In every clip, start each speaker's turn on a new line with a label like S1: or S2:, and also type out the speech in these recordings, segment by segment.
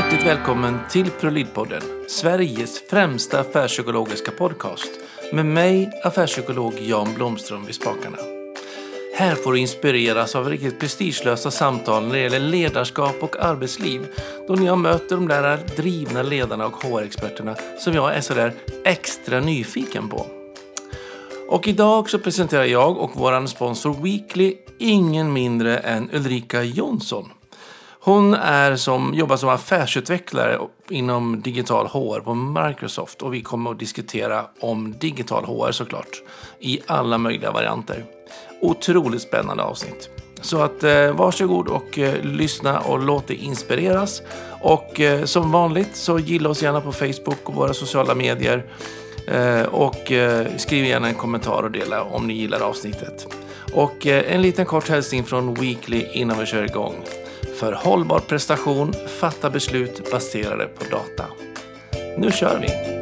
S1: Hjärtligt välkommen till Prolidpodden, Sveriges främsta affärspsykologiska podcast med mig, affärspsykolog Jan Blomström vid spakarna. Här får du inspireras av riktigt prestigelösa samtal när det gäller ledarskap och arbetsliv då ni jag möter de där drivna ledarna och HR-experterna som jag är sådär extra nyfiken på. Och idag så presenterar jag och vår sponsor Weekly ingen mindre än Ulrika Jonsson. Hon är som, jobbar som affärsutvecklare inom digital HR på Microsoft och vi kommer att diskutera om digital HR såklart i alla möjliga varianter. Otroligt spännande avsnitt. Så att eh, varsågod och eh, lyssna och låt dig inspireras. Och eh, som vanligt så gilla oss gärna på Facebook och våra sociala medier. Eh, och eh, skriv gärna en kommentar och dela om ni gillar avsnittet. Och eh, en liten kort hälsning från Weekly innan vi kör igång. För hållbar prestation, fatta beslut baserade på data. Nu kör vi!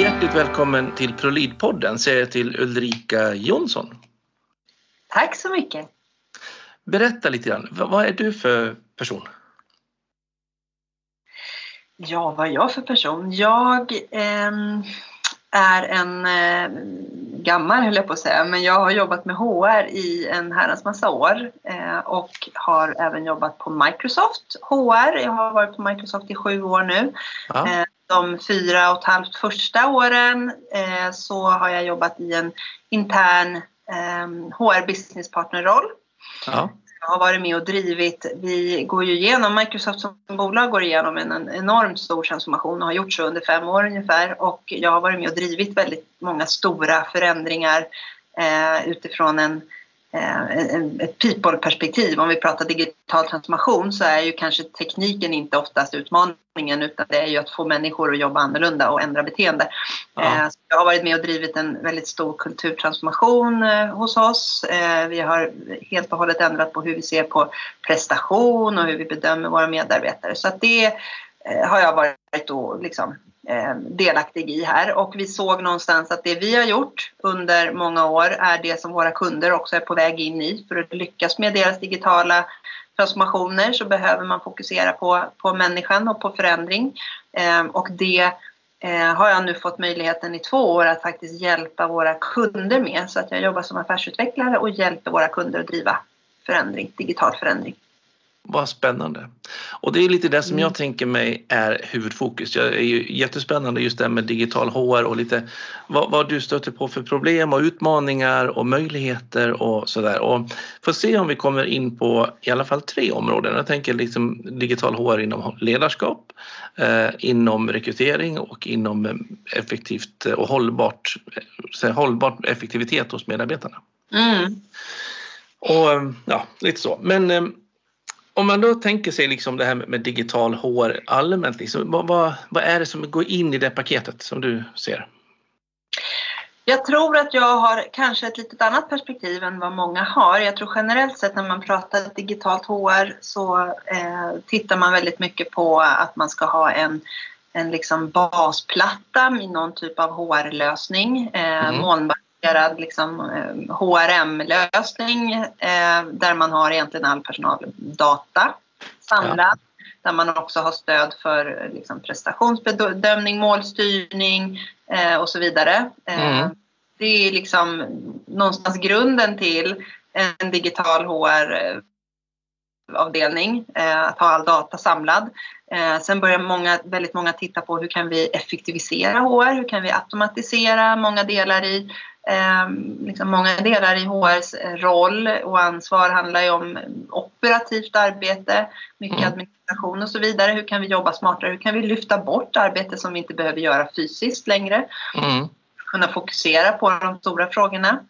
S1: Hjärtligt välkommen till ProLid-podden säger jag till Ulrika Jonsson.
S2: Tack så mycket.
S1: Berätta lite grann, vad är du för person?
S2: Ja, vad är jag för person? Jag eh, är en eh, gammal, höll jag på att säga, men jag har jobbat med HR i en herrans massa år eh, och har även jobbat på Microsoft HR. Jag har varit på Microsoft i sju år nu. Ja. Eh, de fyra och ett halvt första åren eh, så har jag jobbat i en intern HR eh, business partner-roll. Ja har varit med och drivit. Vi går ju igenom, Microsoft som bolag går igenom en, enormt stor transformation och har gjort så under fem år ungefär. Och jag har varit med och drivit väldigt många stora förändringar eh, utifrån en ett people-perspektiv. Om vi pratar digital transformation så är ju kanske tekniken inte oftast utmaningen utan det är ju att få människor att jobba annorlunda och ändra beteende. Ja. Eh, jag har varit med och drivit en väldigt stor kulturtransformation eh, hos oss. Vi har helt och hållet ändrat på hur vi ser på prestation och hur vi bedömer våra medarbetare. Så det har jag varit då liksom Eh, Eh, delaktig i här och vi såg någonstans att det vi har gjort under många år är det som våra kunder också är på väg in i. För att lyckas med deras digitala transformationer så behöver man fokusera på, på människan och på förändring. Eh, och det eh, har jag nu fått möjligheten i två år att faktiskt hjälpa våra kunder med. Så att jag jobbar som affärsutvecklare och hjälper våra kunder att driva förändring, digital förändring.
S1: Vad spännande. Och det är lite det som jag mm. tänker mig är huvudfokus. Jag är ju jättespännande just det med digital HR och lite vad, vad, du stöter på för problem och utmaningar och möjligheter och sådär. Och får se om vi kommer in på i alla fall tre områden. Jag tänker liksom digital HR inom ledarskap, eh, inom rekrytering och inom effektivt och hållbart, eh, hållbart effektivitet hos medarbetarna. Mm. Och ja, lite så. Men eh, om man då tänker sig liksom det här med digital HR allmänt, liksom, vad, vad, vad, är det som går in i det paketet som du ser?
S2: Jag tror att jag har kanske ett lite annat perspektiv än vad många har. Jag tror generellt sett när man pratar digitalt HR så eh, tittar man väldigt mycket på att man ska ha en en liksom basplatta i någon typ av HR-lösning. Eh, mm integrerad liksom, HRM-lösning eh, där man har egentligen all personaldata samlad. Ja. Där man också har stöd för liksom, prestationsbedömning, målstyrning eh, och så vidare. Eh, mm. Det är liksom någonstans grunden till en digital HR avdelning, eh, att ha all data samlad. Eh, sen börjar många, väldigt många titta på hur kan vi effektivisera HR, hur kan vi automatisera många delar i Eh, liksom många delar i HRs roll och ansvar handlar ju om operativt arbete, mycket mm. administration och så vidare. Hur kan vi jobba smartare? Hur kan vi lyfta bort arbete som vi inte behöver göra fysiskt längre? Mm. Kunna fokusera på de stora frågorna.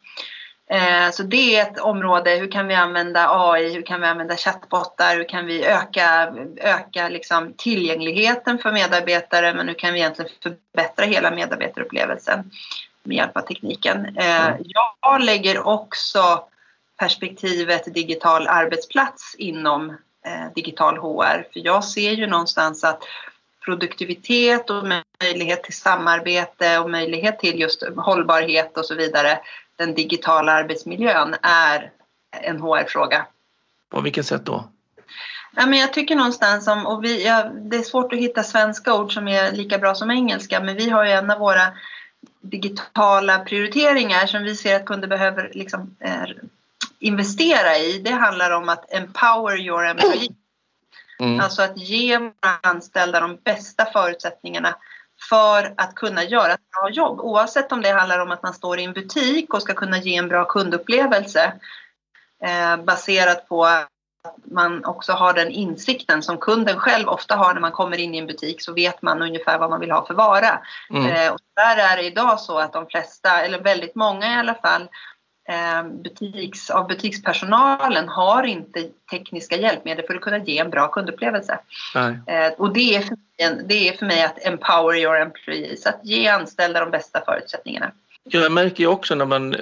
S2: Eh, så det är ett område, hur kan vi använda AI, hur kan vi använda chattbottar, hur kan vi öka, öka liksom tillgängligheten för medarbetare men hur kan vi egentligen förbättra hela medarbetarupplevelsen med hjälp av tekniken. Eh, mm. Jag lägger också perspektivet digital arbetsplats inom eh, digital HR för jag ser ju någonstans att produktivitet och möjlighet till samarbete och möjlighet till just hållbarhet och så vidare den digitala arbetsmiljön är en HR-fråga.
S1: På vilket sätt då?
S2: Ja, men jag tycker någonstans om, och vi, ja, det är svårt att hitta svenska ord som är lika bra som engelska, men vi har ju en av våra digitala prioriteringar som vi ser att kunder behöver liksom, eh, investera i. Det handlar om att empower your employees. Mm. Alltså att ge våra anställda de bästa förutsättningarna för att kunna göra ett bra jobb. Oavsett om det handlar om att man står i en butik och ska kunna ge en bra kundupplevelse eh, baserat på att man också har den insikten som kunden själv ofta har när man kommer in i en butik så vet man ungefär vad man vill ha för vara. Mm. Eh, och där är det idag så att de flesta, eller väldigt många i alla fall, butiks, av butikspersonalen har inte tekniska hjälpmedel för att kunna ge en bra kundupplevelse. Eh, och det är, för mig, det är för mig att empower your employees, att ge anställda de bästa förutsättningarna.
S1: Jag märker ju också när man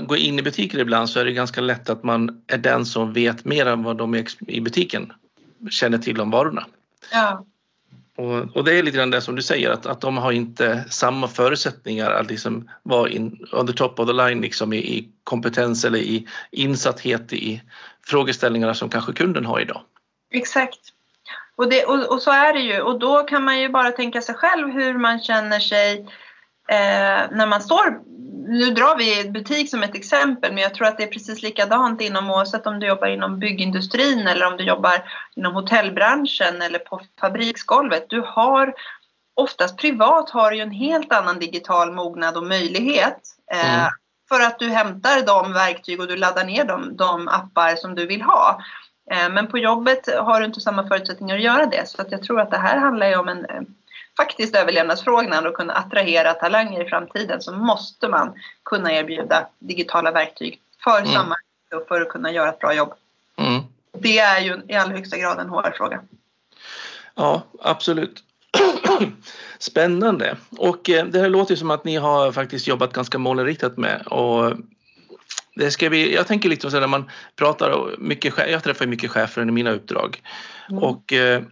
S1: går in i butiker ibland så är det ganska lätt att man är den som vet mer än vad de i butiken känner till om varorna.
S2: Ja.
S1: Och, och, det är lite grann det som du säger att, att de har inte samma förutsättningar att liksom vara in, on the top of the line liksom i, i kompetens eller i insatthet i frågeställningarna som kanske kunden har idag.
S2: Exakt. Och, det, och, och, så är det ju och då kan man ju bara tänka sig själv hur man känner sig eh, när man står nu drar vi butik som ett exempel, men jag tror att det är precis likadant inom oavsett om du jobbar inom byggindustrin eller om du jobbar inom hotellbranschen eller på fabriksgolvet. Du har oftast privat har du ju en helt annan digital mognad och möjlighet. Eh, mm. För att du hämtar de verktyg och du laddar ner de, de appar som du vill ha. Eh, men på jobbet har du inte samma förutsättningar att göra det. Så att jag tror att det här handlar ju om en faktiskt överlevnadsfrågan och kunna attrahera talanger i framtiden så måste man kunna erbjuda digitala verktyg för mm. samarbete och för att kunna göra ett bra jobb.
S1: Mm.
S2: Det är ju i allra högsta grad en HR-fråga.
S1: Ja, absolut. Spännande. Och eh, det här låter som att ni har faktiskt jobbat ganska målinriktat med och det ska vi, jag tänker lite så när man pratar mycket, jag träffar mycket chefer i mina uppdrag mm. och eh,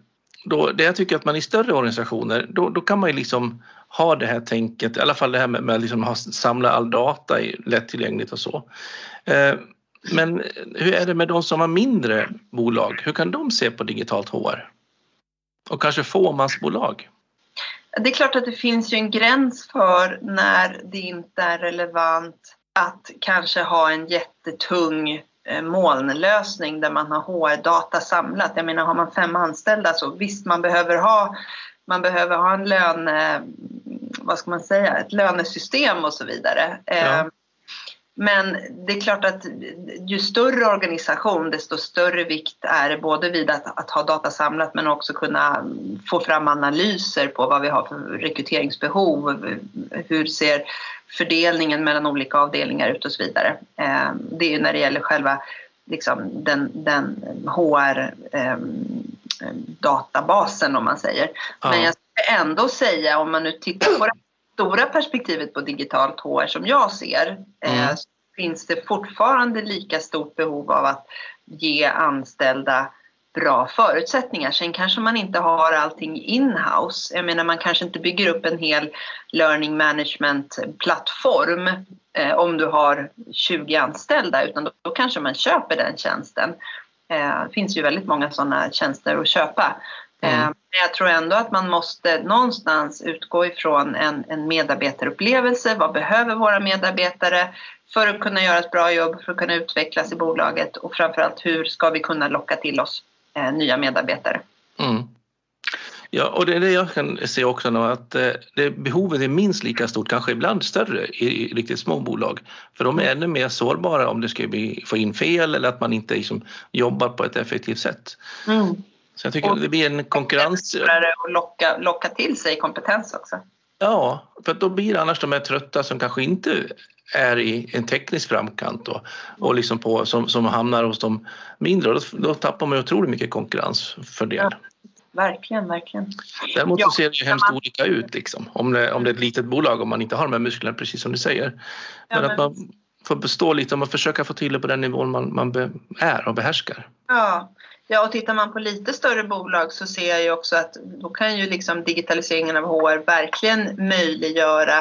S1: då, det jag tycker att man i större organisationer, då, då kan man ju liksom ha det här tänket, i alla fall det här med, att liksom samla all data i, lättillgängligt och så. Eh, men hur är det med de som har mindre bolag? Hur kan de se på digitalt HR? Och kanske fåmansbolag?
S2: Det är klart att det finns ju en gräns för när det inte är relevant att kanske ha en jättetung molnlösning där man har HR-data samlat. Jag menar har man fem anställda så visst man behöver ha, man behöver ha en lön, vad ska man säga, ett lönesystem och så vidare. Ja. Eh, men det är klart att ju större organisation desto större vikt är det både vid att, att, ha data samlat men också kunna få fram analyser på vad vi har för rekryteringsbehov. Hur ser fördelningen mellan olika avdelningar ut och så vidare. Eh, det är ju när det gäller själva liksom, den, den HR eh, databasen om man säger. Ja. Men jag ska ändå säga om man nu tittar på det stora perspektivet på digitalt HR som jag ser eh, mm. så finns det fortfarande lika stort behov av att ge anställda bra förutsättningar. Sen kanske man inte har allting in-house. Jag menar man kanske inte bygger upp en hel learning management plattform eh, om du har 20 anställda utan då, då kanske man köper den tjänsten. Eh, det finns ju väldigt många sådana tjänster att köpa. Eh, mm. Men jag tror ändå att man måste någonstans utgå ifrån en, en medarbetarupplevelse. Vad behöver våra medarbetare för att kunna göra ett bra jobb, för att kunna utvecklas i bolaget och framförallt hur ska vi kunna locka till oss nya medarbetare.
S1: Mm. Ja, och det är det jag kan se också nu att eh, det, behovet är minst lika stort, kanske ibland större i, i riktigt små bolag. För de är ännu mer sårbara om det ska bli, få in fel eller att man inte liksom, jobbar på ett effektivt sätt.
S2: Mm.
S1: Så jag tycker och, det blir en konkurrens.
S2: Och locka, locka till sig kompetens också.
S1: Ja, för då blir det annars de här trötta som kanske inte är i en teknisk framkant och, och liksom på, som, som hamnar hos de mindre. Då, då tappar man otroligt mycket konkurrensfördel. Ja,
S2: verkligen, verkligen.
S1: Däremot ja, ser det ju hemskt man... olika ut liksom. om, det, om det är ett litet bolag om man inte har de här musklerna precis som du säger. Men, ja, men... att man får bestå lite och försöka få till det på den nivån man, man be, är och behärskar.
S2: Ja, Ja, och tittar man på lite större bolag så ser jag ju också att då kan ju liksom digitaliseringen av HR verkligen möjliggöra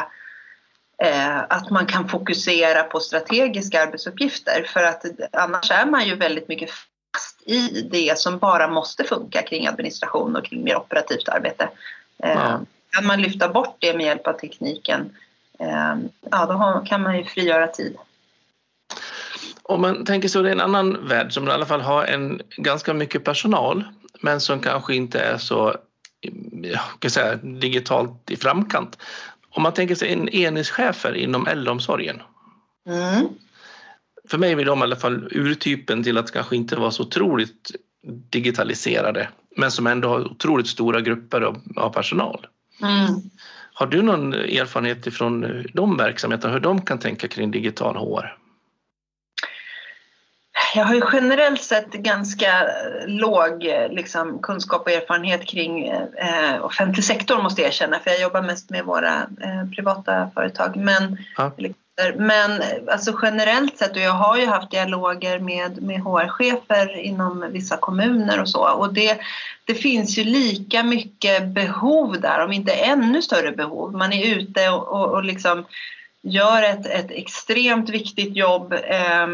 S2: eh, att man kan fokusera på strategiska arbetsuppgifter för att annars är man ju väldigt mycket fast i det som bara måste funka kring administration och kring mer operativt arbete. Eh, ja. Kan man lyfta bort det med hjälp av tekniken, eh, ja då kan man ju frigöra tid.
S1: Om man tänker så, det är en annan värld som i alla fall har en ganska mycket personal men som kanske inte är så jag säga, digitalt i framkant. Om man tänker sig en enhetschefer inom äldreomsorgen. Mm. För mig är de i alla fall urtypen till att kanske inte vara så otroligt digitaliserade men som ändå har otroligt stora grupper av, personal. Mm. Har du någon erfarenhet från de verksamheterna, hur de kan tänka kring digital HR?
S2: Jag har ju generellt sett ganska låg liksom, kunskap och erfarenhet kring eh, offentlig sektor måste jag erkänna för jag jobbar mest med våra eh, privata företag. Men, ja. men alltså generellt sett, och jag har ju haft dialoger med, med HR-chefer inom vissa kommuner och så och det, det finns ju lika mycket behov där, om inte ännu större behov. Man är ute och, och, och liksom gör ett, ett extremt viktigt jobb eh,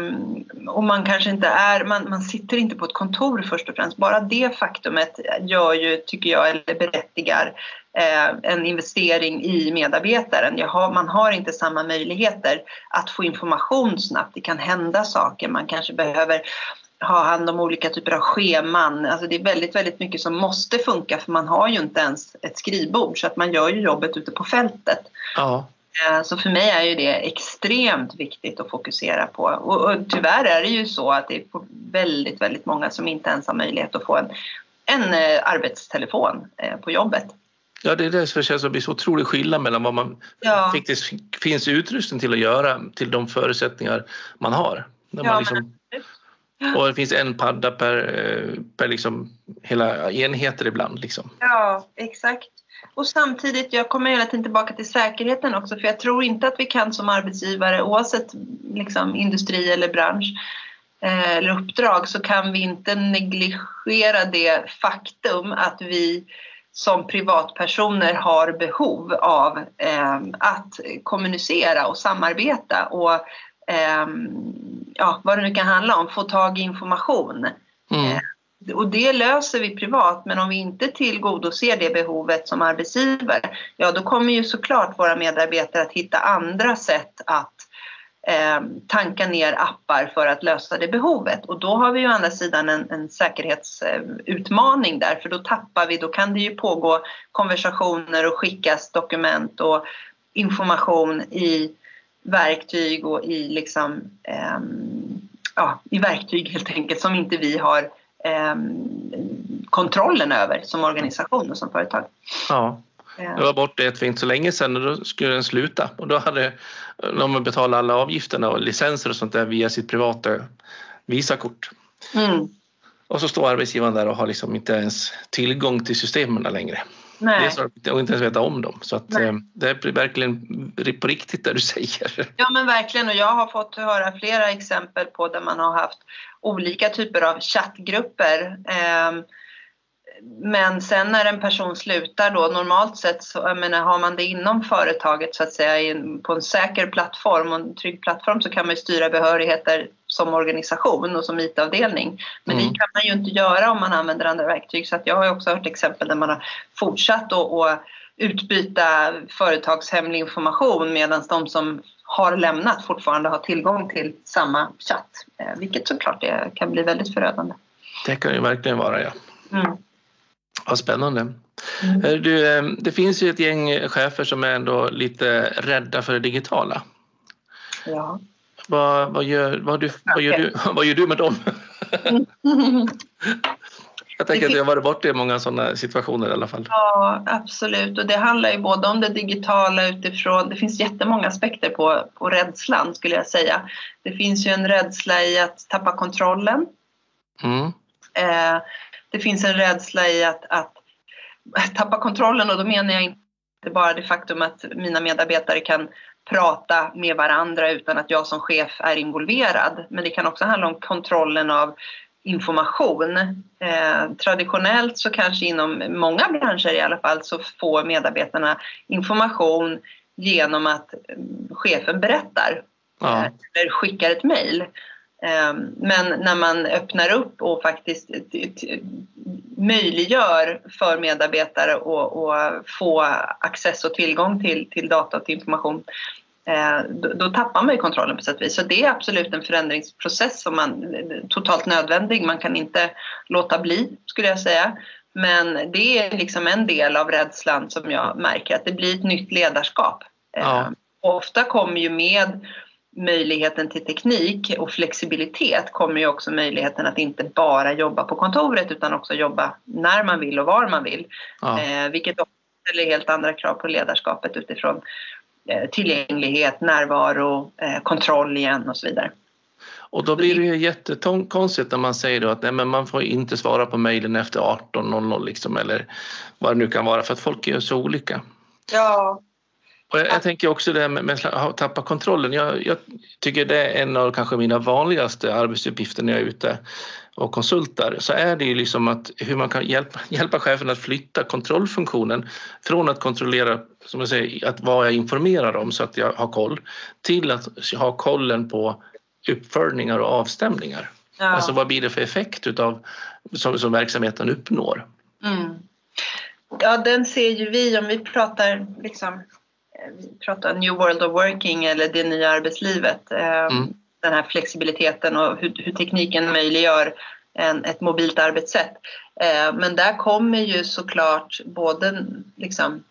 S2: och man kanske inte är, man, man sitter inte på ett kontor först och främst. Bara det faktumet gör ju, tycker jag, eller berättigar eh, en investering i medarbetaren. Har, man har inte samma möjligheter att få information snabbt. Det kan hända saker, man kanske behöver ha hand om olika typer av scheman. Alltså det är väldigt, väldigt mycket som måste funka för man har ju inte ens ett skrivbord så att man gör ju jobbet ute på fältet. Ja. Eh, så för mig är ju det extremt viktigt att fokusera på. Och, och tyvärr är det ju så att det är väldigt, väldigt många som inte ens har möjlighet att få en, en eh, arbetstelefon eh, på jobbet.
S1: Ja, det är det som känns som blir så otrolig skillnad mellan vad man ja. faktiskt finns utrustning till att göra till de förutsättningar man har. När man liksom, och det finns en padda per, per liksom hela enheter ibland. Liksom.
S2: Ja, exakt. Och samtidigt, jag kommer hela tiden tillbaka till säkerheten också för jag tror inte att vi kan som arbetsgivare oavsett liksom, industri eller bransch eh, eller uppdrag så kan vi inte negligera det faktum att vi som privatpersoner har behov av eh, att kommunicera och samarbeta och eh, ja, vad det nu kan handla om, få tag i information. Mm. Och det löser vi privat men om vi inte tillgodoser det behovet som arbetsgivare ja då kommer ju såklart våra medarbetare att hitta andra sätt att eh, tanka ner appar för att lösa det behovet. Och då har vi ju å andra sidan en, en säkerhetsutmaning där för då tappar vi, då kan det ju pågå konversationer och skickas dokument och information i verktyg och i liksom eh, ja, i verktyg helt enkelt som inte vi har kontrollen över som organisation och som företag.
S1: Ja. Jag var borta ett för inte så länge sedan och då skulle den sluta och då hade de betalat alla avgifterna och licenser och sånt där via sitt privata Visakort. Mm. Och så står arbetsgivaren där och har liksom inte ens tillgång till systemen längre. Nej. och inte ens veta om dem. Så att, eh, det är verkligen på riktigt det du säger.
S2: Ja men verkligen och jag har fått höra flera exempel på där man har haft olika typer av chattgrupper. Eh, men sen när en person slutar då, normalt sett så menar, har man det inom företaget så att säga på en säker plattform och en trygg plattform så kan man styra behörigheter som organisation och som IT-avdelning. Men mm. det kan man ju inte göra om man använder andra verktyg så jag har också hört exempel där man har fortsatt att utbyta företagshemlig information medan de som har lämnat fortfarande har tillgång till samma chatt. Eh, vilket såklart det kan bli väldigt förödande.
S1: Det kan ju verkligen vara ja. Mm. Vad spännande. Mm. Eh, du, eh, det finns ju ett gäng chefer som är ändå lite rädda för det digitala.
S2: Ja.
S1: Vad, vad, gör, vad, du, vad, gör, du, vad gör du med dem? Jag tänker att jag har varit borta i många sådana situationer i alla fall.
S2: Ja, absolut. Och det handlar ju både om det digitala utifrån, det finns jättemånga aspekter på, på rädslan skulle jag säga. Det finns ju en rädsla i att tappa kontrollen. Mm. Eh, det finns en rädsla i att, att tappa kontrollen och då menar jag inte bara det faktum att mina medarbetare kan prata med varandra utan att jag som chef är involverad. Men det kan också handla om kontrollen av information. Eh, traditionellt så kanske inom många branscher i alla fall så får medarbetarna information genom att chefen berättar
S1: Ja.
S2: eh, eller skickar ett mejl. Eh, Men när man öppnar upp och faktiskt t- möjliggör för medarbetare att få access och tillgång till, till data och till information eh, då, då tappar man ju kontrollen på sätt och vis. Så det är absolut en förändringsprocess som man, totalt nödvändig. Man kan inte låta bli, skulle jag säga. Men det är liksom en del av rädslan som jag märker, att det blir ett nytt ledarskap.
S1: Ja.
S2: Eh, och ofta kommer ju med möjligheten till teknik och flexibilitet kommer ju också möjligheten att inte bara jobba på kontoret utan också jobba när man vill och var man vill.
S1: Ja.
S2: Eh, vilket ställer helt andra krav på ledarskapet utifrån eh, tillgänglighet, närvaro, eh, kontroll igen och så vidare.
S1: Och då blir det ju jättekonstigt när man säger då att nej, men man får inte svara på mejlen efter 18.00 liksom, eller vad det nu kan vara för att folk är ju så olika.
S2: Ja,
S1: Och jag, jag tänker också det här med, med att tappa kontrollen. Jag, jag tycker det är en av kanske mina vanligaste arbetsuppgifter när jag är ute och konsultar så är det ju liksom att hur man kan hjälpa, hjälpa chefen att flytta kontrollfunktionen från att kontrollera som jag säger, att vad jag informerar om så att jag har koll till att ha kollen på uppföljningar och avstämningar.
S2: ja.
S1: Alltså vad blir det för effekt utav, som, som verksamheten uppnår?
S2: Mm. Ja, den ser ju vi om vi pratar liksom, eh, vi pratar New World of Working eller det nya arbetslivet. eh,
S1: Mm.
S2: Den här flexibiliteten och hur, hur tekniken möjliggör en, ett mobilt arbetssätt. Eh, Men där kommer ju såklart både liksom,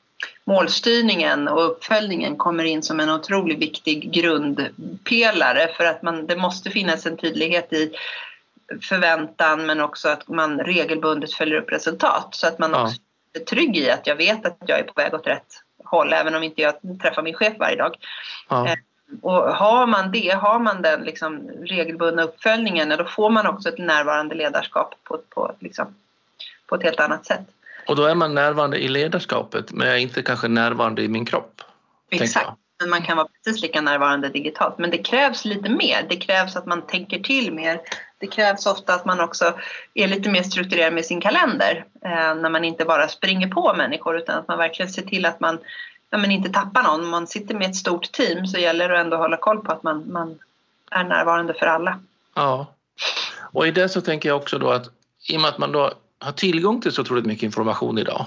S2: målstyrningen och uppföljningen kommer in som en otroligt viktig grundpelare för att man, det måste finnas en tydlighet i förväntan men också att man regelbundet följer upp resultat så att man
S1: Ja.
S2: också är trygg i att jag vet att jag är på väg åt rätt håll även om inte jag träffar min chef varje dag.
S1: Ja,
S2: Eh, Och har man det, har man den liksom regelbundna uppföljningen, då får man också ett närvarande ledarskap på, på, liksom, på ett helt annat sätt.
S1: och då är man närvarande i ledarskapet men jag är inte kanske närvarande i min kropp.
S2: Exakt. Men man kan vara precis lika närvarande digitalt. Men det krävs lite mer. Det krävs att man tänker till mer. Det krävs ofta att man också är lite mer strukturerad med sin kalender. Eh, när man inte bara springer på människor utan att man verkligen ser till att man ja, men inte tappar någon. Om man sitter med ett stort team så gäller det ändå att hålla koll på att man, man är närvarande för alla.
S1: Ja. Och i det så tänker jag också då att i och med att man då har tillgång till så otroligt mycket information idag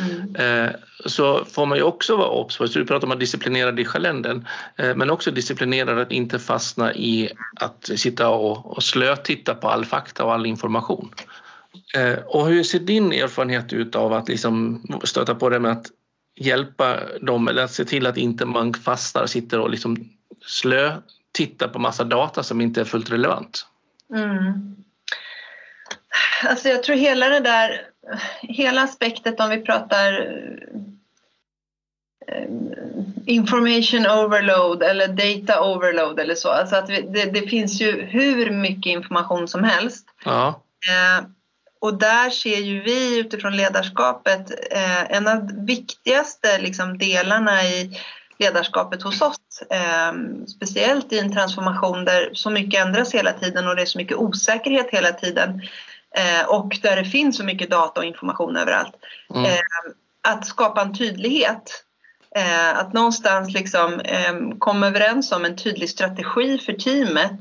S2: Mm.
S1: eh, så får man ju också vara obs på, så du pratar om att disciplinera kalendern, eh, men också disciplinera att inte fastna i att sitta och, och slötitta på all fakta och all information. Eh, och hur ser din erfarenhet ut av att liksom stöta på det med att hjälpa dem eller att se till att inte man fastnar och sitter och liksom slötittar på massa data som inte är fullt relevant?
S2: Mm. Alltså jag tror hela det där, hela aspektet om vi pratar eh, information overload eller data overload eller så. Alltså att vi, det, det finns ju hur mycket information som helst.
S1: Ja,
S2: Eh, och där ser ju vi utifrån ledarskapet eh, en av de viktigaste liksom, delarna i ledarskapet hos oss. Eh, speciellt i en transformation där så mycket ändras hela tiden och det är så mycket osäkerhet hela tiden. Eh, och där det finns så mycket data och information överallt.
S1: mm.
S2: Eh, att skapa en tydlighet. Eh, att någonstans liksom, eh, komma överens om en tydlig strategi för teamet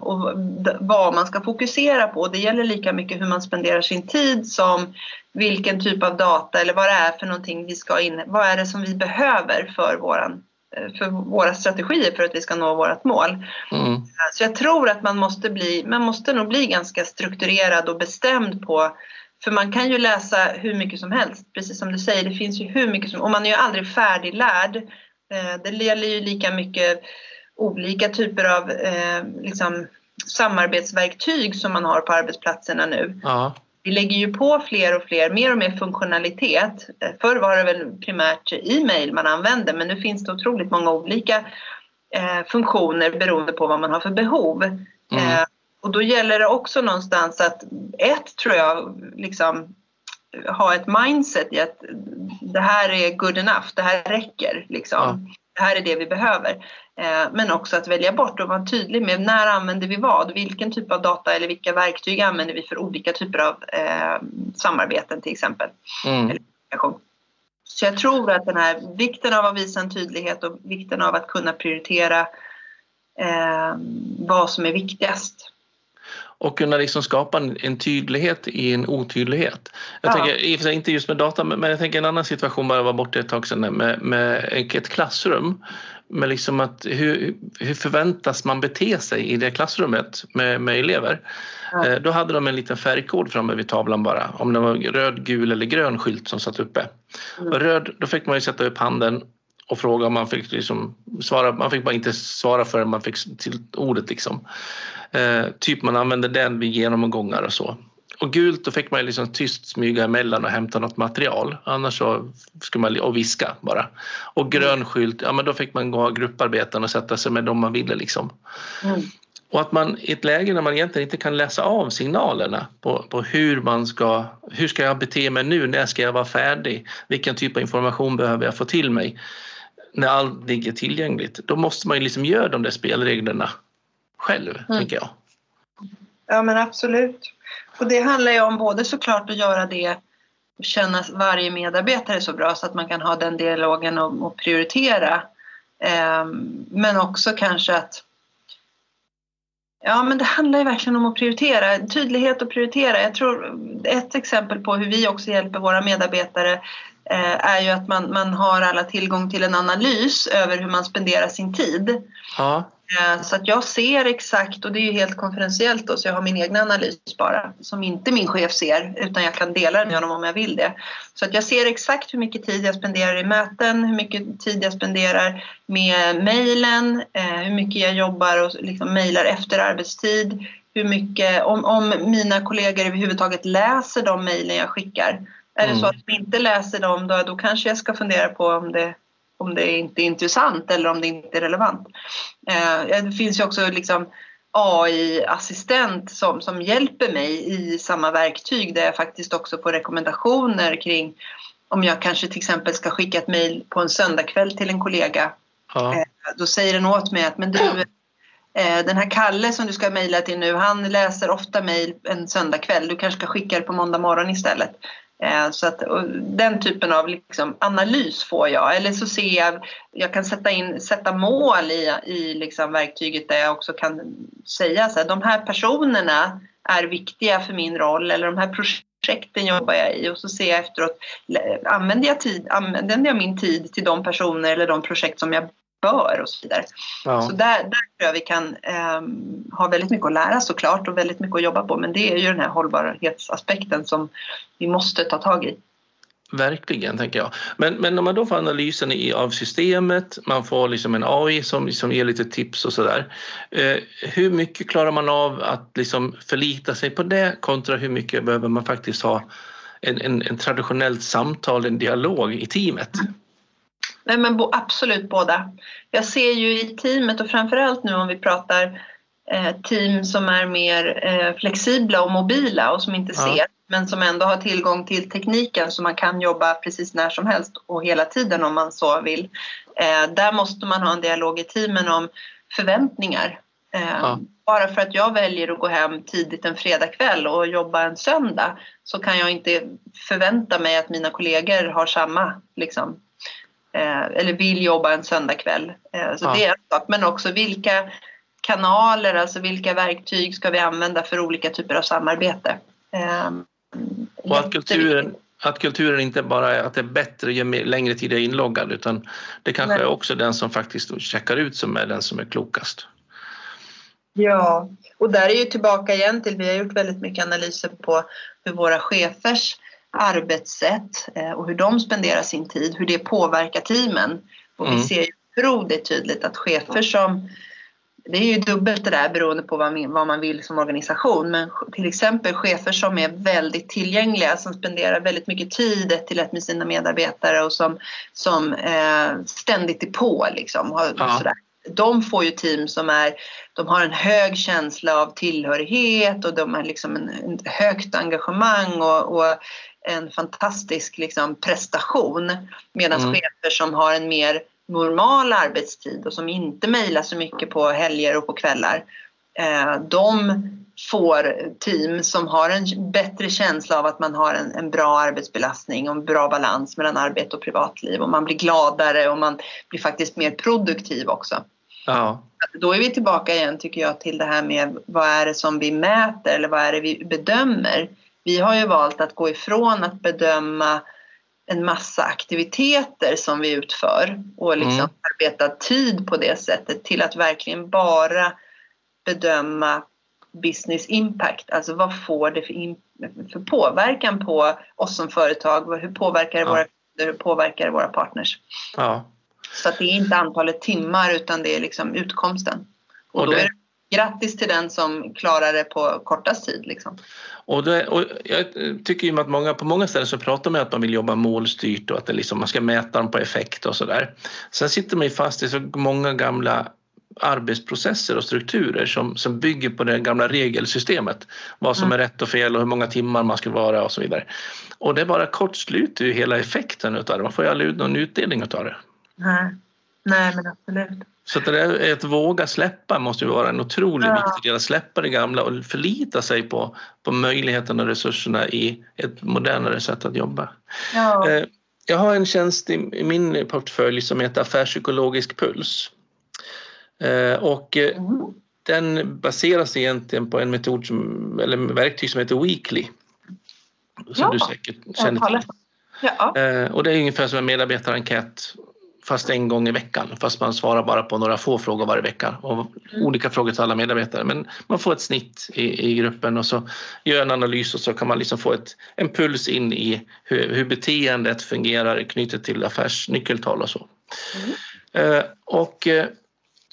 S2: och d- vad man ska fokusera på. Det gäller lika mycket hur man spenderar sin tid som vilken typ av data eller vad det är för någonting vi ska in. Vad är det som vi behöver för, våran, eh, för våra strategier för att vi ska nå vårt mål.
S1: Mm.
S2: Så jag tror att man måste, bli, man måste nog bli ganska strukturerad och bestämd på för man kan ju läsa hur mycket som helst, precis som du säger, det finns ju hur mycket som och man är ju aldrig färdiglärd. Eh, Det gäller ju lika mycket olika typer av eh, liksom, samarbetsverktyg som man har på arbetsplatserna nu.
S1: ja,
S2: Vi lägger ju på fler och fler, mer och mer funktionalitet. Eh, Förr var det väl primärt e-mail man använde men nu finns det otroligt många olika eh, funktioner beroende på vad man har för behov.
S1: Mm.
S2: Eh, och då gäller det också någonstans att ett tror jag liksom ha ett mindset i att det här är good enough, det här räcker liksom.
S1: Ja.
S2: Det här är det vi behöver. Eh, men också att välja bort och vara tydlig med när använder vi vad? Vilken typ av data eller vilka verktyg använder vi för olika typer av eh, samarbeten till exempel.
S1: mm.
S2: Så jag tror att den här vikten av att visa en tydlighet och vikten av att kunna prioritera eh, vad som är viktigast.
S1: Och kunna liksom skapa en, en tydlighet i en otydlighet. Jag ja. tänker, i och för sig inte just med data, men jag tänker en annan situation bara jag var borta ett tag sedan med, med ett klassrum. Med liksom att hur, hur förväntas man bete sig i det klassrummet med, med elever? Ja. Eh, då hade de en liten färgkod framme vid tavlan bara, om det var röd, gul eller grön skylt som satt uppe. Mm. Och röd, då fick man ju sätta upp handen och fråga om man fick liksom svara. Man fick bara inte svara förrän man fick till ordet liksom. Eh, typ man använde den vid genomgångar och så. Och gult då fick man liksom tyst smyga emellan och hämta något material. Annars så skulle man och viska bara. Och grön skylt, ja men då fick man gå grupparbeten och sätta sig med dem man ville liksom. Mm. Och att man i ett läge när man egentligen inte kan läsa av signalerna på, på hur man ska, hur ska jag bete mig nu, när ska jag vara färdig, vilken typ av information behöver jag få till mig när allt ligger tillgängligt. Då måste man ju liksom göra de där spelreglerna själv, mm. tänker jag.
S2: Ja men absolut. Och det handlar ju om både såklart att göra det känna varje medarbetare så bra så att man kan ha den dialogen och, och prioritera. Eh, men också kanske att Ja, men det handlar ju verkligen om att prioritera. Tydlighet och prioritera. Jag tror ett exempel på hur vi också hjälper våra medarbetare eh, är ju att man, man har alla tillgång till en analys över hur man spenderar sin tid. Ja. Eh, så att jag ser exakt, och det är ju helt konferentiellt då, så jag har min egen analys bara, som inte min chef ser, utan jag kan dela den med honom om jag vill det. Så att jag ser exakt hur mycket tid jag spenderar i möten, hur mycket tid jag spenderar med mejlen, eh, hur mycket jag jobbar och liksom mejlar efter arbetstid, hur mycket, om, om mina kollegor överhuvudtaget läser de mejlen jag skickar. Är det så mm. att de inte läser dem, då, då kanske jag ska fundera på om det om det inte är intressant eller om det inte är relevant. Eh, det finns ju också liksom AI-assistent som, som hjälper mig i samma verktyg där jag faktiskt också får rekommendationer kring om jag kanske till exempel ska skicka ett mejl på en söndagkväll till en kollega. Ja. Eh, då säger den åt mig att men du, eh, den här Kalle som du ska mejla till nu, han läser ofta mejl en söndagkväll. Du kanske ska skicka det på måndag morgon istället. Eh, så att, den typen av liksom analys får jag. Eller så ser jag, jag kan sätta, in, sätta mål i, i liksom verktyget där jag också kan säga så här, de här personerna är viktiga för min roll eller de här projekten jobbar jag i och så ser jag efteråt, använder jag, tid, använder jag min tid till de personer eller de projekt som jag bör och så vidare. Ja. Så där, där tror jag vi kan eh, ha väldigt mycket att lära såklart och väldigt mycket att jobba på. Men det är ju den här hållbarhetsaspekten som vi måste ta tag i.
S1: Verkligen, tänker jag. Men, men om man då får analysen i, av systemet, man får liksom en AI som, som ger lite tips och sådär. Eh, hur mycket klarar man av att liksom förlita sig på det kontra hur mycket behöver man faktiskt ha en, en, en traditionellt samtal, en dialog i teamet? Mm.
S2: Nej, men absolut båda. Jag ser ju i teamet och framförallt nu om vi pratar eh, team som är mer eh, flexibla och mobila och som inte ja. ser men som ändå har tillgång till tekniken så man kan jobba precis när som helst och hela tiden om man så vill. Eh, där måste man ha en dialog i teamen om förväntningar. Ja. Bara för att jag väljer att gå hem tidigt en fredagkväll och jobba en söndag så kan jag inte förvänta mig att mina kollegor har samma liksom, eller vill jobba en söndagkväll. Eh, så ja. det är en sak. Men också vilka kanaler, alltså vilka verktyg ska vi använda för olika typer av samarbete.
S1: Ehm, Och att kulturen, att kulturen inte bara är att det är bättre ju längre tid jag är inloggad utan det kanske Nej. är också den som faktiskt checkar ut som är den som är klokast.
S2: Ja, och där är ju tillbaka igen till, vi har gjort väldigt mycket analyser på hur våra chefers arbetssätt eh, och hur de spenderar sin tid, hur det påverkar teamen. Och mm. vi ser ju otroligt tydligt att chefer som det är ju dubbelt det där beroende på vad man, vill som organisation. Men till exempel chefer som är väldigt tillgängliga, som spenderar väldigt mycket tid till ett med sina medarbetare och som, som eh, ständigt är på. Liksom, och ja. sådär. De får ju team som är, de har en hög känsla av tillhörighet och de har liksom en, en högt engagemang och, och en fantastisk liksom, prestation. Medan mm. chefer som har en mer normal arbetstid och som inte mejlar så mycket på helger och på kvällar. Eh, de får team som har en bättre känsla av att man har en, en, bra arbetsbelastning och en bra balans mellan arbete och privatliv och man blir gladare och man blir faktiskt mer produktiv också.
S1: Ja.
S2: Då är vi tillbaka igen tycker jag till det här med vad är det som vi mäter eller vad är det vi bedömer. Vi har ju valt att gå ifrån att bedöma en massa aktiviteter som vi utför och liksom mm. arbeta tid på det sättet till att verkligen bara bedöma business impact, alltså vad får det för, in, för påverkan på oss som företag, hur påverkar det ja. våra hur påverkar det våra partners?
S1: Ja.
S2: Så att det är inte antalet timmar utan det är liksom utkomsten. Och, och då det... är det grattis till den som klarar det på kortast tid. Liksom.
S1: Och, det, och jag tycker ju att många, på många ställen så pratar man att man vill jobba målstyrt och att det liksom, man ska mäta dem på effekt och sådär. Sen sitter man ju fast i så många gamla arbetsprocesser och strukturer som, som bygger på det gamla regelsystemet. Vad som mm. är rätt och fel och hur många timmar man ska vara och så vidare. Och det bara kortsluter ju hela effekten utav det. Man får ju aldrig någon utdelning utav det.
S2: Nej, Nej men absolut.
S1: Så att det är att våga släppa måste ju vara en otroligt ja. viktig del. Att släppa det gamla och förlita sig på, på möjligheterna och resurserna i ett modernare sätt att jobba.
S2: Ja.
S1: Eh, jag har en tjänst i min portfölj som heter Affärspsykologisk puls. Eh, och eh, mm. den baseras egentligen på en metod som, eller verktyg som heter Weekly. Som ja. du säkert känner till.
S2: Ja.
S1: Och det är ungefär som en medarbetarenkät fast en gång i veckan fast man svarar bara på några få frågor varje vecka och mm. olika frågor till alla medarbetare. Men man får ett snitt i, i gruppen och så gör en analys och så kan man liksom få ett, en puls in i hur, hur beteendet fungerar knutet till affärsnyckeltal och så. Mm. Eh, och eh,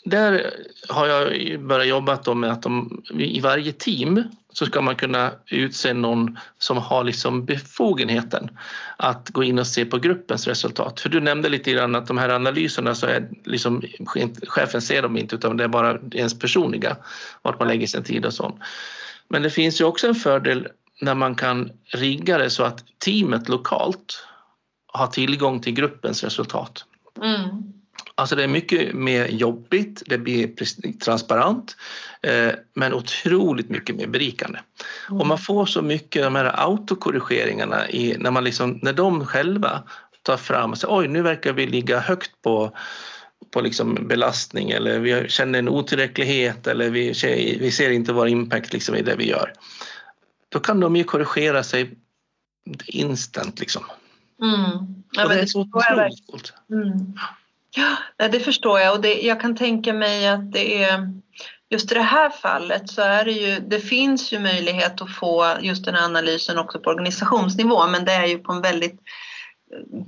S1: där har jag börjat jobba med att de, i varje team så ska man kunna utse någon som har liksom befogenheten att gå in och se på gruppens resultat. För du nämnde lite grann att de här analyserna så är liksom, chefen ser dem inte utan det är bara ens personliga, vart man lägger sin tid och så. Men det finns ju också en fördel när man kan rigga det så att teamet lokalt har tillgång till gruppens resultat.
S2: Mm.
S1: Alltså det är mycket mer jobbigt, det blir transparent eh, men otroligt mycket mer berikande. Mm. Och man får så mycket de här autokorrigeringarna i, när, man liksom, när de själva tar fram och säger oj nu verkar vi ligga högt på på liksom belastning eller vi känner en otillräcklighet eller vi, vi ser inte vår impact liksom i det vi gör. Då kan de ju korrigera sig instant liksom.
S2: Mm. Ja,
S1: och det är så otroligt coolt.
S2: Mm. Ja, det förstår jag och det, jag kan tänka mig att det är just i det här fallet så är det ju, det finns ju möjlighet att få just den här analysen också på organisationsnivå men det är ju på en väldigt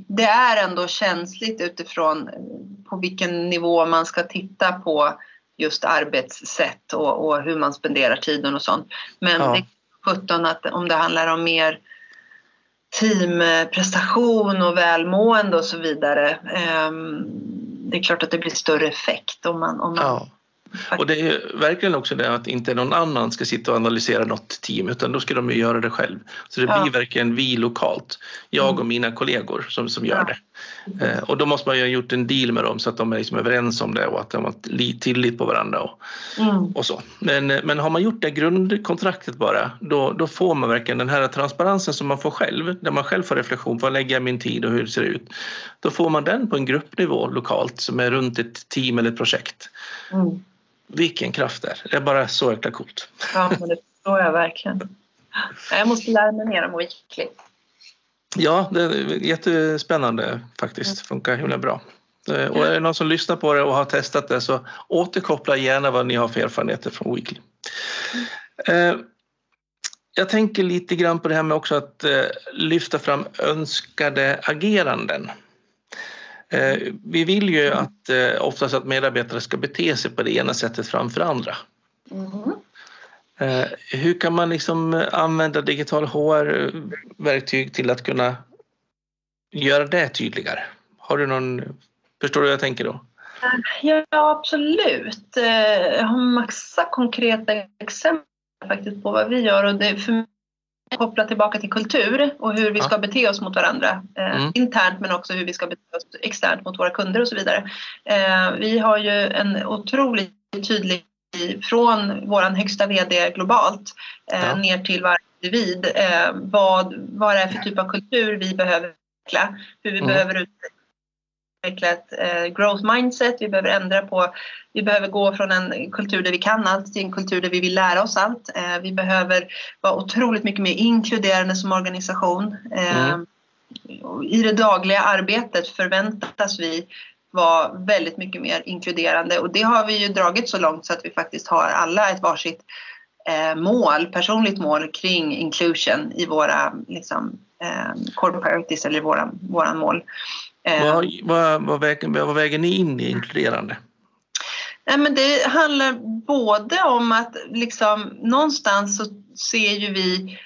S2: det är ändå känsligt utifrån på vilken nivå man ska titta på just arbetssätt och, och hur man spenderar tiden och sånt. Men ja. det är 17 att om det handlar om mer teamprestation och välmående och så vidare. Ehm, det är klart att det blir större effekt om man, om man
S1: ja. Och det är verkligen också det att inte någon annan ska sitta och analysera något team utan då ska de ju göra det själv. Så det ja. blir verkligen vi lokalt, jag och mm. mina kollegor som, som gör ja. det. Eh, och då måste man ju ha gjort en deal med dem så att de är liksom överens om det och att de har tillit på varandra och, mm. och så. Men, men har man gjort det grundkontraktet bara då, då får man verkligen den här transparensen som man får själv, där man själv får reflektion, var lägger jag min tid och hur det ser ut? Då får man den på en gruppnivå lokalt som är runt ett team eller ett projekt. Mm. Vilken kraft det är. Det är bara så jäkla coolt.
S2: Ja, men det förstår jag verkligen. Jag måste lära mig mer om Weekly.
S1: Ja, det är jättespännande faktiskt. Funkar himla bra. Eh, och är det någon som lyssnar på det och har testat det så återkoppla gärna vad ni har för erfarenheter från Weekly. Eh, jag tänker lite grann på det här med också att eh, lyfta fram önskade ageranden. Eh, vi vill ju att eh, oftast att medarbetare ska bete sig på det ena sättet framför andra.
S2: Mm.
S1: Hur kan man liksom använda digital HR-verktyg till att kunna göra det tydligare? Har du någon, förstår du vad jag tänker då?
S2: Ja, absolut. Jag har massa konkreta exempel faktiskt på vad vi gör och det, för kopplat tillbaka till kultur och hur vi ska bete oss mot varandra eh, mm. internt men också hur vi ska bete oss externt mot våra kunder och så vidare. Eh, vi har ju en otroligt tydlig från vår högsta VD globalt eh, ja. ner till varje individ eh, vad, vad det är för typ av kultur vi behöver utveckla, hur vi mm. behöver utveckla ett eh, growth mindset, vi behöver ändra på, vi behöver gå från en kultur där vi kan allt till en kultur där vi vill lära oss allt. Eh, vi behöver vara otroligt mycket mer inkluderande som organisation. Eh, mm. I det dagliga arbetet förväntas vi vara väldigt mycket mer inkluderande och det har vi ju dragit så långt så att vi faktiskt har alla ett varsitt eh, mål, personligt mål kring inclusion i våra liksom, eh, core priorities eller våra, våra mål.
S1: Vad, vad, vad, väger, vad väger ni in i inkluderande?
S2: Nej, men det handlar både om att liksom, någonstans så ser ju vi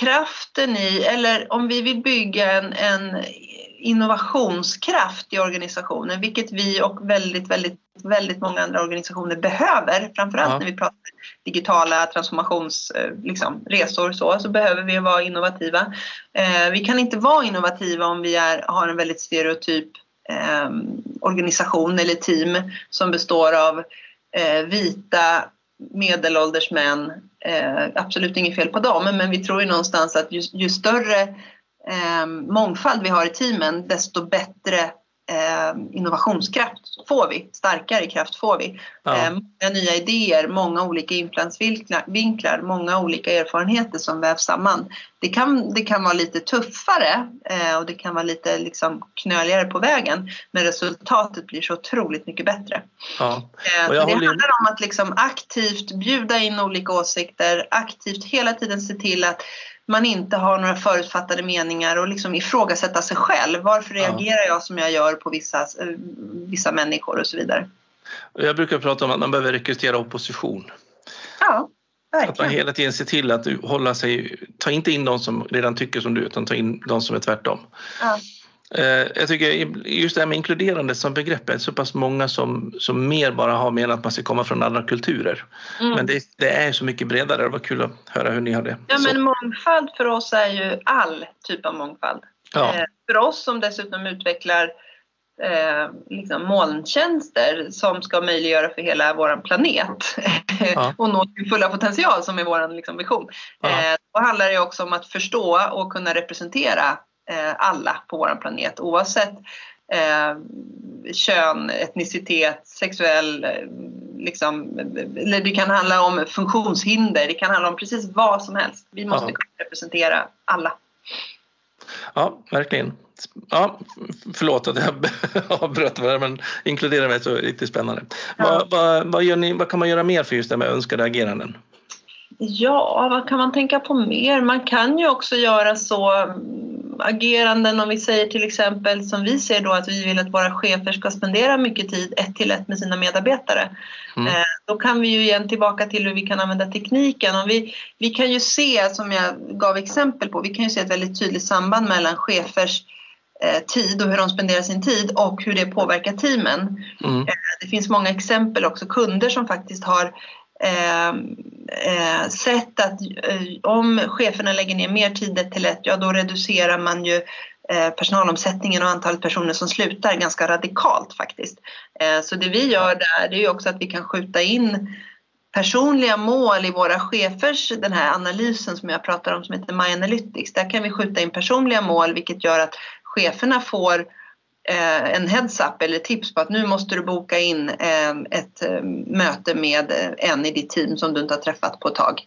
S2: kraften i, eller om vi vill bygga en, en innovationskraft i organisationen, vilket vi och väldigt, väldigt, väldigt många andra organisationer behöver. Framförallt ja. när vi pratar digitala transformationsresor liksom, så, så behöver vi vara innovativa. Eh, vi kan inte vara innovativa om vi är, har en väldigt stereotyp eh, organisation eller team som består av eh, vita medelålders män. Eh, absolut inget fel på dem, men vi tror ju någonstans att ju, ju större eh, mångfald vi har i teamen desto bättre eh, innovationskraft får vi, starkare kraft får vi. Ja. Eh, många nya idéer, många olika infallsvinklar, många olika erfarenheter som vävs samman. Det kan, det kan vara lite tuffare eh, och det kan vara lite liksom, knöligare på vägen men resultatet blir så otroligt mycket bättre. Ja. Eh, det handlar om att liksom aktivt bjuda in olika åsikter, aktivt hela tiden se till att man inte har några förutfattade meningar och liksom ifrågasätta sig själv. Varför reagerar jag som jag gör på vissa, eh, vissa människor och så vidare.
S1: Jag brukar prata om att man behöver rekrytera opposition.
S2: Ja, verkligen.
S1: Att man hela tiden ser till att hålla sig, ta inte in de som redan tycker som du utan ta in de som är tvärtom. Ja. Eh, jag tycker just det här med inkluderande som begrepp är så pass många som, som mer bara har menat att man ska komma från andra kulturer. Mm. Men det, det, är så mycket bredare. Det var kul att höra hur ni har det.
S2: Ja, men mångfald för oss är ju all typ av mångfald. Ja. Eh, för oss som dessutom utvecklar eh, liksom molntjänster som ska möjliggöra för hela vår planet ja. och nå sin fulla potential som är vår liksom, vision. Ja. Eh, då handlar det också om att förstå och kunna representera alla på vår planet oavsett eh, kön, etnicitet, sexuell, eh, liksom, det kan handla om funktionshinder, det kan handla om precis vad som helst. Vi måste ja. kunna representera alla.
S1: Ja, verkligen. Ja, förlåt att jag avbröt det men inkludera mig så riktigt spännande. Ja. Vad, vad, vad, ni, vad, kan man göra mer för just det med önskade ageranden?
S2: Ja, vad kan man tänka på mer? Man kan ju också göra så ageranden om vi säger till exempel som vi ser då att vi vill att våra chefer ska spendera mycket tid ett till ett med sina medarbetare. Mm. Eh, då kan vi ju igen tillbaka till hur vi kan använda tekniken. Och vi, vi kan ju se, som jag gav exempel på, vi kan ju se ett väldigt tydligt samband mellan chefers eh, tid och hur de spenderar sin tid och hur det påverkar teamen. Mm. Eh, det finns många exempel också, kunder som faktiskt har Ehm, eh, sett att eh, om cheferna lägger ner mer tid till ett, ja då reducerar man ju eh, personalomsättningen och antalet personer som slutar ganska radikalt faktiskt. Eh, så det vi gör där det är ju också att vi kan skjuta in personliga mål i våra chefers, den här analysen som jag pratar om som heter My Analytics, där kan vi skjuta in personliga mål vilket gör att cheferna får en heads-up eller tips på att nu måste du boka in eh, ett eh, möte med en i ditt team som du inte har träffat på ett tag.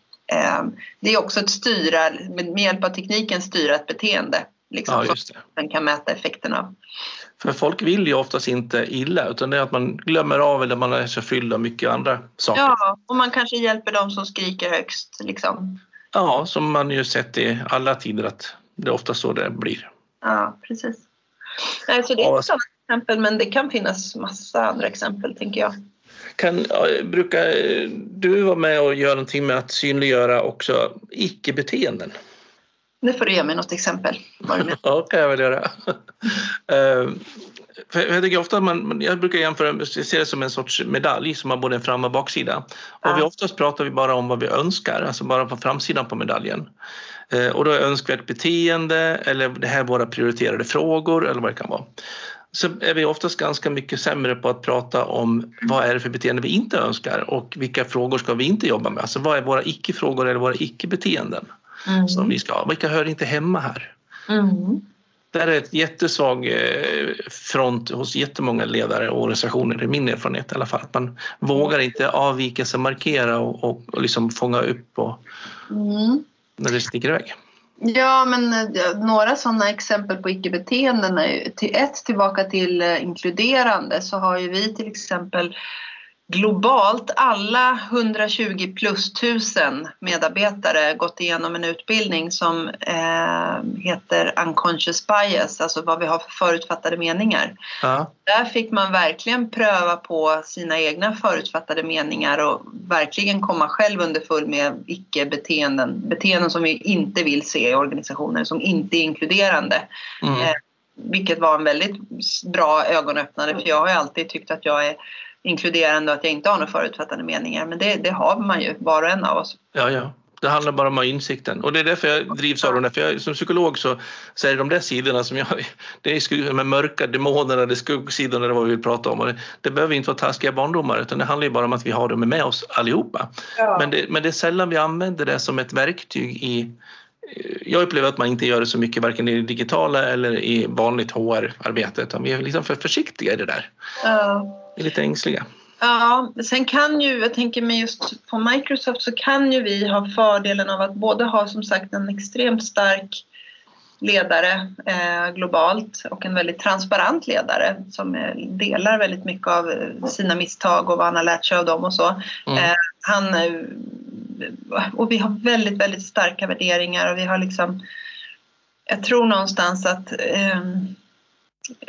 S2: Det är också att styra, med hjälp av tekniken styra ett beteende. Liksom, ja, det. Den kan mäta effekten av.
S1: För folk vill ju oftast inte illa utan det är att man glömmer av eller man är så fylld av mycket andra saker.
S2: Ja, och man kanske hjälper dem som skriker högst. Liksom.
S1: Ja, som man ju sett i alla tider att det är ofta så det blir.
S2: Ja, precis. Nej, så det är ett sådant exempel, men det kan finnas massa andra exempel, tänker jag.
S1: Kan, brukar du vara med och göra någonting med att synliggöra också icke-beteenden?
S2: Nu får du ge mig något exempel.
S1: ja, kan jag väl göra. för jag tycker ofta man, jag brukar jämföra, jag ser det som en sorts medalj som har både en fram och baksida. Ja. Och vi oftast pratar vi bara om vad vi önskar, alltså bara på framsidan på medaljen. Eh, och då är önskvärt beteende eller det här är våra prioriterade frågor eller vad det kan vara. så är vi oftast ganska mycket sämre på att prata om vad är det för beteende vi inte önskar och vilka frågor ska vi inte jobba med. Alltså vad är våra icke-frågor eller våra icke-beteenden mm. som vi ska ha? Vilka hör inte hemma här? Mm. Det är ett jättesvag eh, front hos jättemånga ledare och organisationer, i min erfarenhet i alla fall. Man vågar inte avvika sig, markera och, och, och liksom fånga upp och, mm när det sticker iväg.
S2: Ja, men eh, några sådana exempel på icke-beteenden är ju till ett tillbaka till eh, inkluderande så har ju vi till exempel globalt alla 120 plus tusen medarbetare gått igenom en utbildning som eh, heter Unconscious Bias, alltså vad vi har för förutfattade meningar. Ja. Där fick man verkligen pröva på sina egna förutfattade meningar och verkligen komma själv underfull med icke-beteenden, beteenden som vi inte vill se i organisationer, som inte är inkluderande. Mm. Eh, vilket var en väldigt bra ögonöppnare för jag har alltid tyckt att jag är inkluderande och att jag inte har några förutfattade meningar. Men det, det har man ju, var och en av oss.
S1: Ja, ja. Det handlar bara om insikten och det är därför jag drivs av det. För jag, som psykolog så, så är det de där sidorna som jag... Det är de mörka demonerna, det skuggsidorna, det vad vi vill prata om. Och det, det behöver inte vara taskiga barndomar utan det handlar ju bara om att vi har dem med oss allihopa. Ja. Men, det, men det är sällan vi använder det som ett verktyg i jag upplever att man inte gör det så mycket varken i det digitala eller i vanligt HR-arbete utan vi är liksom för försiktiga i det där. Ja är lite ängsliga.
S2: Ja, sen kan ju, jag tänker mig just på Microsoft så kan ju vi ha fördelen av att både ha som sagt en extremt stark ledare eh, globalt och en väldigt transparent ledare som eh, delar väldigt mycket av eh, sina misstag och vad han har lärt sig av dem och så. Mm. Eh, han, eh, och vi har väldigt, väldigt starka värderingar och vi har liksom jag tror någonstans att eh,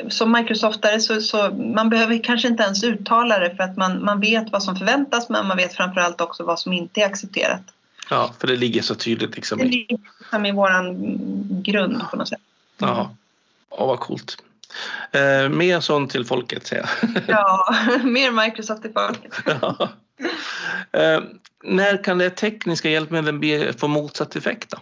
S2: som Microsoftare så, så man behöver kanske inte ens uttala det för att man, man vet vad som förväntas men man vet framförallt också vad som inte är accepterat.
S1: Ja, för det ligger så tydligt liksom.
S2: Det ligger liksom i våran grund på något sätt.
S1: Ja, Åh, vad coolt. Eh, mer sånt till folket säger
S2: jag. ja, mer Microsoft till folket. ja.
S1: eh, när kan det tekniska hjälpmedlen få motsatt effekt då?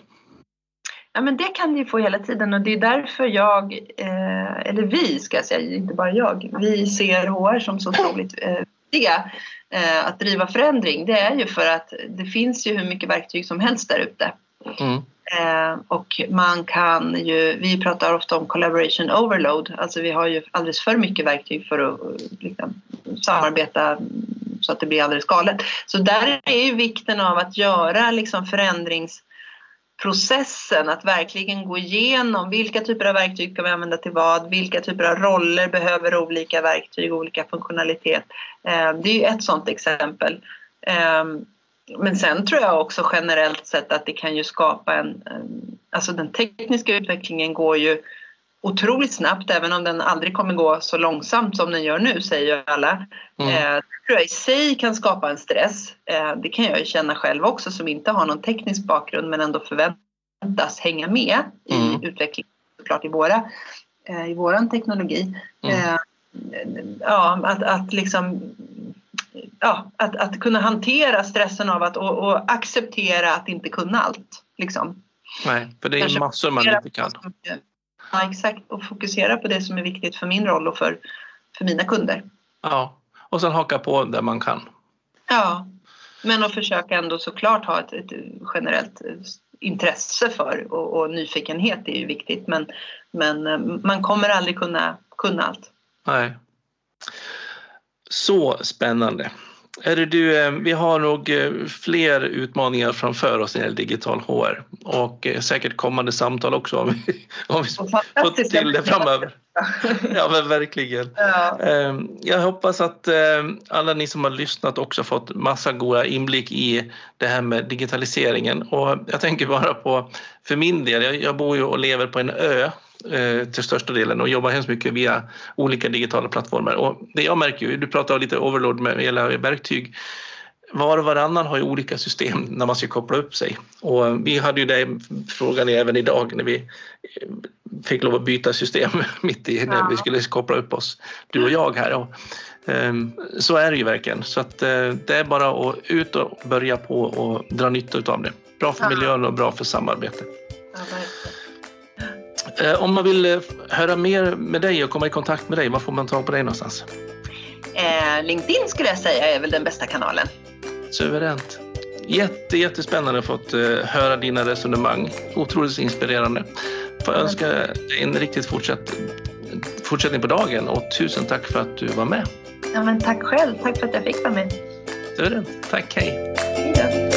S2: Ja, men det kan det ju få hela tiden och det är därför jag, eh, eller vi ska jag säga, inte bara jag, vi ser HR som så otroligt eh, viktiga eh, att driva förändring. Det är ju för att det finns ju hur mycket verktyg som helst där ute. Mm. Eh, och man kan ju, vi pratar ofta om collaboration overload, alltså vi har ju alldeles för mycket verktyg för att liksom, samarbeta så att det blir alldeles galet. Så där är ju vikten av att göra liksom förändringsprocessen, att verkligen gå igenom vilka typer av verktyg ska vi använda till vad, vilka typer av roller behöver olika verktyg, olika funktionalitet. Eh, det är ju ett sådant exempel. Ehm, men sen tror jag också generellt sett att det kan ju skapa en, alltså den tekniska utvecklingen går ju otroligt snabbt även om den aldrig kommer gå så långsamt som den gör nu säger ju alla. Mm. Eh, det tror jag i sig kan skapa en stress. Eh, det kan jag ju känna själv också som inte har någon teknisk bakgrund men ändå förväntas hänga med mm. i utvecklingen såklart i våra eh, i våran teknologi. Mm. Ja, att, att liksom ja, att, att kunna hantera stressen av att och, och acceptera att inte kunna allt. Liksom.
S1: Nej, för det är Kanske massor man inte kan.
S2: Ja, exakt. Och fokusera på det som är viktigt för min roll och för, för mina kunder.
S1: Ja, och sen haka på där man kan.
S2: Ja, men att försöka ändå såklart ha ett, ett generellt intresse för och, och, nyfikenhet är ju viktigt men, men eh, man kommer aldrig kunna, kunna allt.
S1: Nej. Så spännande. Är det du, eh, vi har nog eh, fler utmaningar framför oss när det gäller digital HR och eh, säkert kommande samtal också om vi, om vi får till det framöver. Ja men verkligen. Ja. Ehm, jag hoppas att alla ni som har lyssnat också fått massa goda inblick i det här med digitaliseringen och jag tänker bara på för min del, jag bor ju och lever på en ö till största delen och jobbar hemskt mycket via olika digitala plattformar. Och det jag märker ju, du pratar lite overload med hela verktyg, var och varannan har ju olika system när man ska koppla upp sig. Och vi hade ju den frågan även idag när vi eh, fick lov att byta system mitt i när vi skulle koppla upp oss, du och jag här. Och, um, så är det ju verkligen. Så att, uh, det är bara att ut och börja på och dra nytta av det. Bra för miljön och bra för samarbete. Eh, om man vill eh, höra mer med dig och komma i kontakt med dig, var får man tag på dig någonstans?
S2: Eh, LinkedIn skulle jag säga är väl den bästa kanalen.
S1: Suveränt. Jätte, jättespännande fått uh, höra dina resonemang. Otroligt inspirerande. Får jag önska dig en riktigt fortsatt, fortsättning på dagen och tusen tack för att du var med.
S2: Ja, men tack själv. Tack för att jag fick vara med.
S1: Suveränt. Tack, hej.
S2: Hej då.